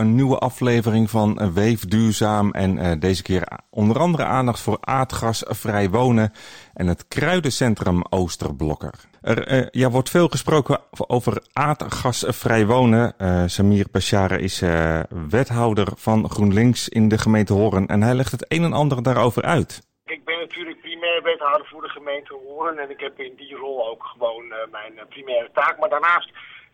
een nieuwe aflevering van Weef Duurzaam. En deze keer onder andere aandacht voor aardgasvrij wonen en het kruidencentrum Oosterblokker. Er ja, wordt veel gesproken over aardgasvrij wonen. Samir Bashara is wethouder van GroenLinks in de gemeente Horen en hij legt het een en ander daarover uit. Ik ben natuurlijk primair wethouder voor de gemeente Horen en ik heb in die rol ook gewoon mijn primaire taak. Maar daarnaast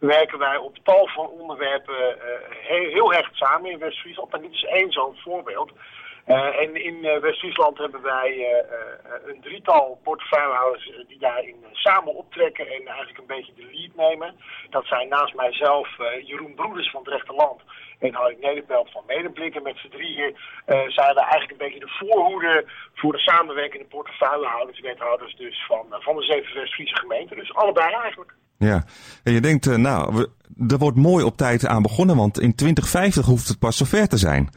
werken wij op tal van onderwerpen uh, heel, heel hecht samen in West-Friesland. En dit is één zo'n voorbeeld. Uh, en in uh, West-Friesland hebben wij een drietal portefeuillehouders die daarin samen optrekken en eigenlijk een beetje de lead nemen. Dat zijn naast mijzelf Jeroen Broeders van het Rechterland en Harry Nederpelt van Medeblik. En met z'n drieën zijn we eigenlijk een beetje de voorhoede voor de samenwerkende portefeuillehouders, wethouders dus van, van de zeven West-Friese gemeenten. Dus allebei eigenlijk. Ja, en je denkt, uh, nou, er wordt mooi op tijd aan begonnen, want in 2050 hoeft het pas zover te zijn.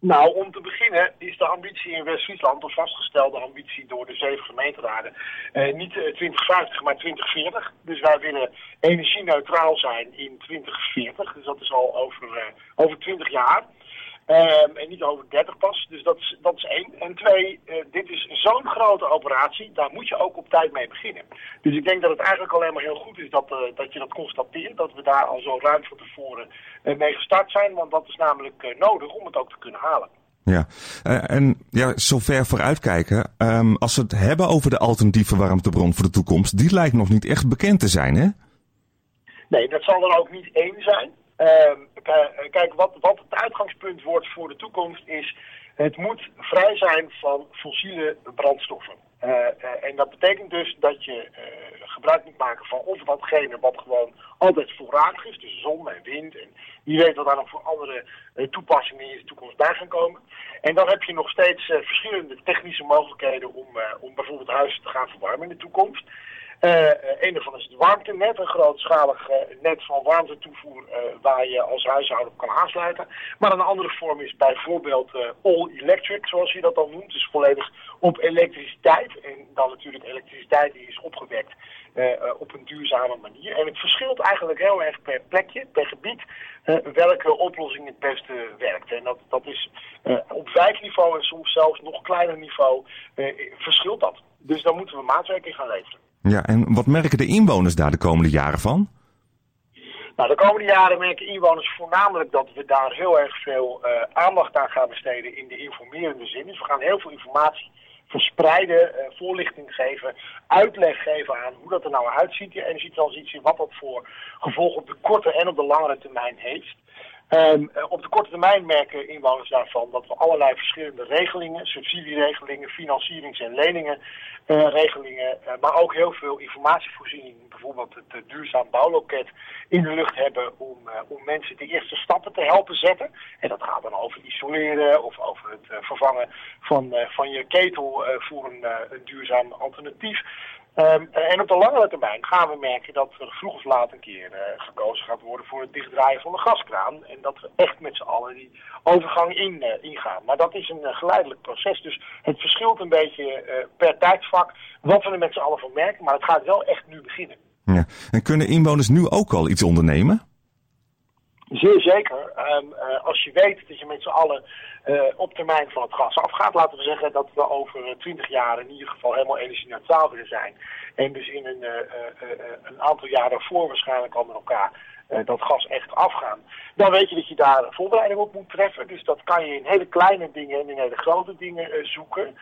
Nou, om te beginnen is de ambitie in West-Friesland, de vastgestelde ambitie door de zeven gemeenteraden, eh, niet 2050, maar 2040. Dus wij willen energie-neutraal zijn in 2040, dus dat is al over, uh, over 20 jaar. Um, en niet over 30 pas. Dus dat is, dat is één. En twee, uh, dit is zo'n grote operatie. Daar moet je ook op tijd mee beginnen. Dus ik denk dat het eigenlijk alleen maar heel goed is dat, uh, dat je dat constateert. Dat we daar al zo ruim van tevoren uh, mee gestart zijn. Want dat is namelijk nodig om het ook te kunnen halen. Ja, en ja, zover vooruitkijken. Um, als we het hebben over de alternatieve warmtebron voor de toekomst, die lijkt nog niet echt bekend te zijn, hè? Nee, dat zal er ook niet één zijn. Uh, kijk, wat, wat het uitgangspunt wordt voor de toekomst is... het moet vrij zijn van fossiele brandstoffen. Uh, uh, en dat betekent dus dat je gebruik moet maken van of watgene wat gewoon altijd voorradig is. Dus zon en wind. En wie weet wat daar nog voor andere toepassingen in de toekomst bij gaan komen. En dan heb je nog steeds verschillende technische mogelijkheden om, om bijvoorbeeld huizen te gaan verwarmen in de toekomst. Uh, een daarvan is het warmtenet, een grootschalig uh, net van warmtetoevoer uh, waar je als huishouden op kan aansluiten. Maar een andere vorm is bijvoorbeeld all electric, zoals je dat dan noemt. Dus volledig op elektriciteit. En dan natuurlijk elektriciteit die is opgewekt op een duurzame manier. En het verschilt eigenlijk heel erg per plekje, per gebied, welke oplossing het beste werkt. En dat, dat is op wijkniveau en soms zelfs nog kleiner niveau verschilt dat. Dus dan moeten we maatwerking gaan leveren. Ja, en wat merken de inwoners daar de komende jaren van? Nou, de komende jaren merken inwoners voornamelijk dat we daar heel erg veel uh, aandacht aan gaan besteden in de informerende zin. Dus we gaan heel veel informatie verspreiden, uh, voorlichting geven, uitleg geven aan hoe dat er nou uitziet, die energietransitie, wat dat voor gevolgen op de korte en op de langere termijn heeft. Um, op de korte termijn merken inwoners daarvan dat we allerlei verschillende regelingen, subsidieregelingen, financierings- en leningenregelingen, uh, uh, maar ook heel veel informatievoorziening, bijvoorbeeld het uh, duurzaam bouwloket, in de lucht hebben om, om mensen de eerste stappen te helpen zetten. En dat gaat dan over isoleren of over het vervangen van, van je ketel voor een, een duurzaam alternatief. Um, en op de langere termijn gaan we merken dat er vroeg of laat een keer uh, gekozen gaat worden voor het dichtdraaien van de gaskraan. En dat we echt met z'n allen die overgang in, uh, ingaan. Maar dat is een uh, geleidelijk proces. Dus het verschilt een beetje per tijdsvak wat we er met z'n allen van merken. Maar het gaat wel echt nu beginnen. Ja. En kunnen inwoners nu ook al iets ondernemen? Zeer zeker. Um, als je weet dat je met z'n allen uh, op termijn van het gas afgaat. Laten we zeggen dat we over twintig jaar in ieder geval helemaal energie-neutraal willen zijn. En dus in een, een aantal jaren voor waarschijnlijk al met elkaar dat gas echt afgaan. Dan weet je dat je daar voorbereiding op moet treffen. Dus dat kan je in hele kleine dingen en in hele grote dingen zoeken.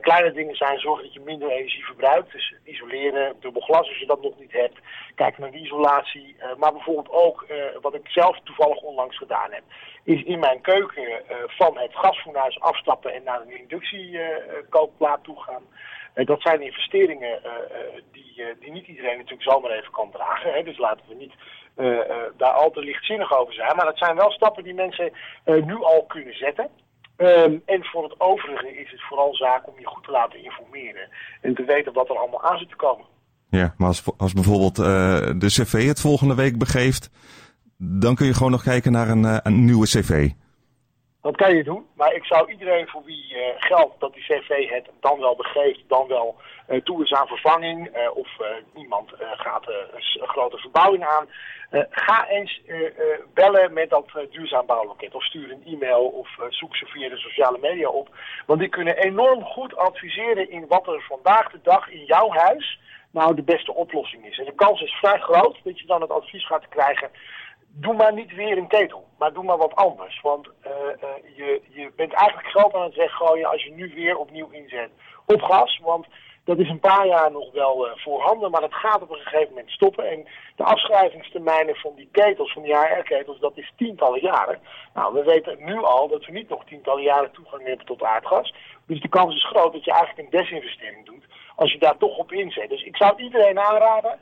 kleine dingen zijn zorgen dat je minder energie verbruikt. Dus isoleren, dubbel glas als je dat nog niet hebt. Kijken naar de isolatie. maar bijvoorbeeld ook, wat ik zelf toevallig onlangs gedaan heb is in mijn keuken van het gasfornuis afstappen en naar een inductiekookplaat toe gaan. Dat zijn investeringen die, die niet iedereen natuurlijk zomaar even kan dragen. Dus laten we niet daar al te lichtzinnig over zijn. Maar dat zijn wel stappen die mensen nu al kunnen zetten. Um, en voor het overige is het vooral zaak om je goed te laten informeren. En te weten wat er allemaal aan zit te komen. Ja, maar als, als bijvoorbeeld de cv het volgende week begeeft dan kun je gewoon nog kijken naar een, een nieuwe cv. Dat kan je doen, maar ik zou iedereen voor wie uh, geldt dat die cv het dan wel begeeft, dan wel uh, toe is aan vervanging, uh, of iemand gaat een grote verbouwing aan, ga eens bellen met dat duurzaam bouwloket of stuur een e-mail of zoek ze via de sociale media op. Want die kunnen enorm goed adviseren in wat er vandaag de dag in jouw huis nou de beste oplossing is. En de kans is vrij groot dat je dan het advies gaat krijgen doe maar niet weer een ketel, maar doe maar wat anders. Want uh, uh, je, je bent eigenlijk geld aan het weggooien als je nu weer opnieuw inzet op gas. Want dat is een paar jaar nog wel uh, voorhanden, maar dat gaat op een gegeven moment stoppen. En de afschrijvingstermijnen van die ketels, van die HR-ketels, dat is tientallen jaren. Nou, we weten nu al dat we niet nog tientallen jaren toegang hebben tot aardgas. Dus de kans is groot dat je eigenlijk een desinvestering doet als je daar toch op inzet. Dus ik zou iedereen aanraden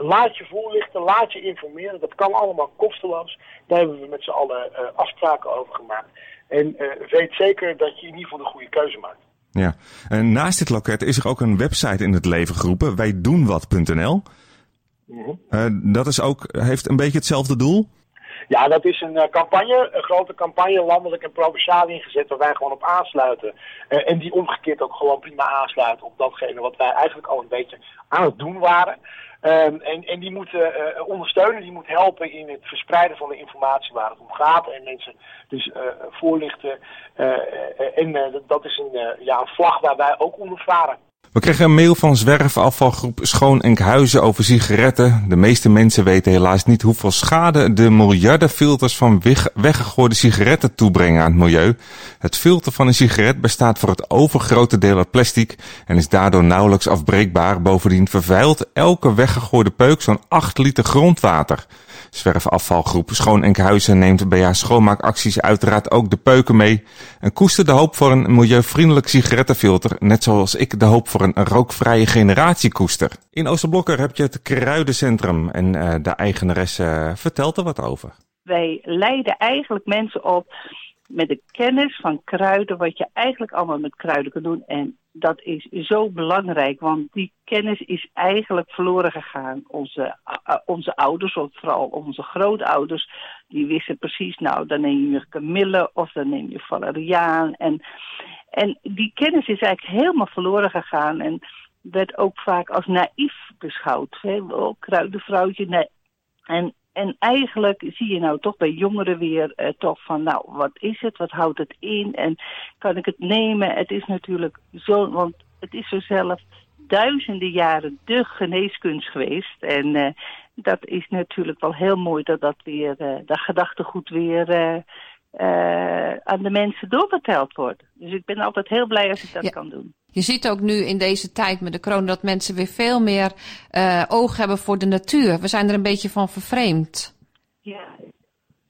laat je voorlichten, laat je informeren. Dat kan allemaal kosteloos. Daar hebben we met z'n allen uh, afspraken over gemaakt. En weet zeker dat je in ieder geval de goede keuze maakt. Ja, en naast dit loket is er ook een website in het leven geroepen, wijdoenwat.nl. Mm -hmm. dat is ook, heeft een beetje hetzelfde doel? Ja, dat is een uh, campagne, een grote campagne, landelijk en provinciaal ingezet, waar wij gewoon op aansluiten. Uh, en die omgekeerd ook gewoon prima aansluiten op datgene wat wij eigenlijk al een beetje aan het doen waren. Um, en, en die moeten uh, ondersteunen, die moet helpen in het verspreiden van de informatie waar het om gaat. En mensen dus voorlichten. En dat is een, ja, een vlag waar wij ook onder varen. We kregen een mail van zwerfafvalgroep Schoon Enkhuizen over sigaretten. De meeste mensen weten helaas niet hoeveel schade de miljardenfilters van weggegooide sigaretten toebrengen aan het milieu. Het filter van een sigaret bestaat voor het overgrote deel uit plastic en is daardoor nauwelijks afbreekbaar. Bovendien vervuilt elke weggegooide peuk zo'n 8 liter grondwater. Zwerfafvalgroep Schoon Enkhuizen neemt bij haar schoonmaakacties uiteraard ook de peuken mee en koestert de hoop voor een milieuvriendelijk sigarettenfilter, net zoals ik de hoop voor een rookvrije generatie koester. In Oosterblokker heb je het Kruidencentrum en uh, de eigenaresse uh, vertelt er wat over. Wij leiden eigenlijk mensen op met de kennis van kruiden, wat je eigenlijk allemaal met kruiden kan doen. En dat is zo belangrijk, want die kennis is eigenlijk verloren gegaan. Onze, uh, onze ouders, of vooral onze grootouders, die wisten precies, nou, dan neem je kamille of dan neem je valeriaan. En, en die kennis is eigenlijk helemaal verloren gegaan en werd ook vaak als naïef beschouwd. Hè? Oh, kruidenvrouwtje, nee. En en eigenlijk zie je nou toch bij jongeren weer uh, toch van, nou, wat is het? Wat houdt het in? En kan ik het nemen? Het is natuurlijk zo, want het is zo zelf duizenden jaren de geneeskunst geweest. En uh, dat is natuurlijk wel heel mooi dat dat weer, uh, dat gedachtegoed weer aan de mensen doorverteld wordt. Dus ik ben altijd heel blij als ik dat ja. kan doen. Je ziet ook nu in deze tijd met de corona dat mensen weer veel meer uh, oog hebben voor de natuur. We zijn er een beetje van vervreemd. Ja,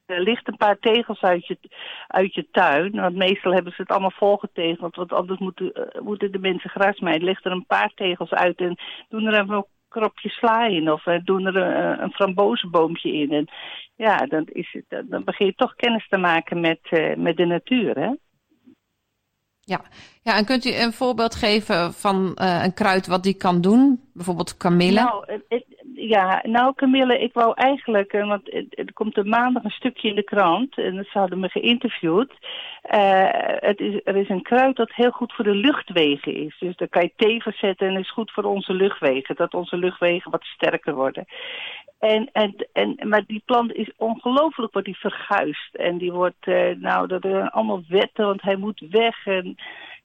er ligt een paar tegels uit je, uit je tuin. Want meestal hebben ze het allemaal volgetegeld. Want anders moeten, uh, moeten de mensen gras Er ligt er een paar tegels uit en doen er even kropje sla in. Of uh, doen er een, een frambozenboompje in. En ja, dan, is het, dan begin je toch kennis te maken met, uh, met de natuur, hè? Ja. ja, en kunt u een voorbeeld geven van uh, een kruid wat die kan doen? Bijvoorbeeld kamille? Nou, het, ja, nou kamille, ik wou eigenlijk, uh, want er komt een maandag een stukje in de krant en ze hadden me geïnterviewd. Uh, het is, er is een kruid dat heel goed voor de luchtwegen is. Dus daar kan je thee verzetten en is goed voor onze luchtwegen. Dat onze luchtwegen wat sterker worden. En, en, en, maar die plant is ongelooflijk, wordt die verguisd. En die wordt, uh, nou, dat zijn allemaal wetten, want hij moet weg. En,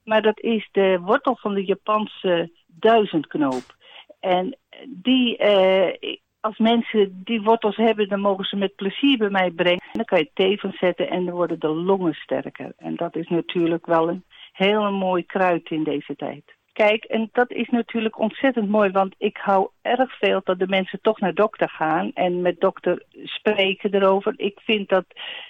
maar dat is de wortel van de Japanse duizendknoop. En die, uh, als mensen die wortels hebben, dan mogen ze met plezier bij mij brengen. En dan kan je thee van zetten en dan worden de longen sterker. En dat is natuurlijk wel een heel mooi kruid in deze tijd. Kijk, en dat is natuurlijk ontzettend mooi, want ik hou erg veel dat de mensen toch naar dokter gaan en met dokter spreken erover. Ik vind dat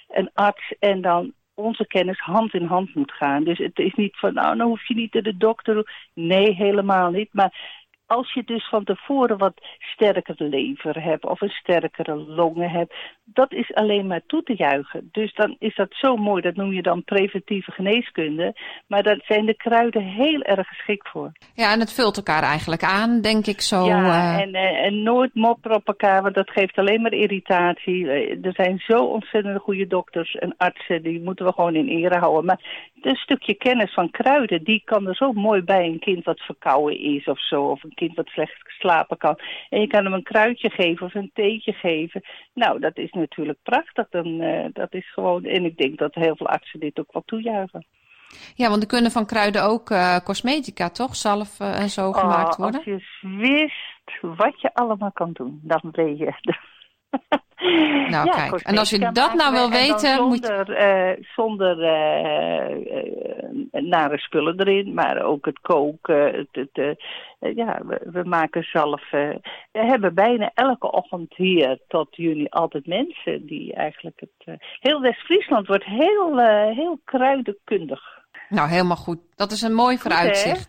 een arts en dan onze kennis hand in hand moet gaan. Dus het is niet van, nou, dan hoef je niet naar de dokter. Nee, helemaal niet. Maar als je dus van tevoren wat sterker lever hebt of een sterkere longen hebt, dat is alleen maar toe te juichen. Dus dan is dat zo mooi, dat noem je dan preventieve geneeskunde. Maar daar zijn de kruiden heel erg geschikt voor. Ja, en het vult elkaar eigenlijk aan, denk ik zo. Ja, uh... en, en nooit mopperen op elkaar, want dat geeft alleen maar irritatie. Er zijn zo ontzettend goede dokters en artsen, die moeten we gewoon in ere houden. Maar een stukje kennis van kruiden, die kan er zo mooi bij een kind wat verkouden is of zo. Of een kind wat slecht slapen kan. En je kan hem een kruidje geven of een theetje geven. Nou, dat is natuurlijk prachtig. Dan, uh, dat is gewoon, en ik denk dat heel veel artsen dit ook wel toejuichen. Ja, want er kunnen van kruiden ook uh, cosmetica, toch? Zalf en zo oh, gemaakt worden. Als je wist wat je allemaal kan doen, dan ben je... Nou, ja, kijk. En als je dat nou wil weten, zonder, moet je... Uh, zonder uh, nare spullen erin, maar ook het koken. Het, het, ja, we, we, maken zelf... we hebben bijna elke ochtend hier tot juni altijd mensen die eigenlijk het... heel West-Friesland wordt heel, heel kruidenkundig. Nou, helemaal goed. Dat is een mooi vooruitzicht.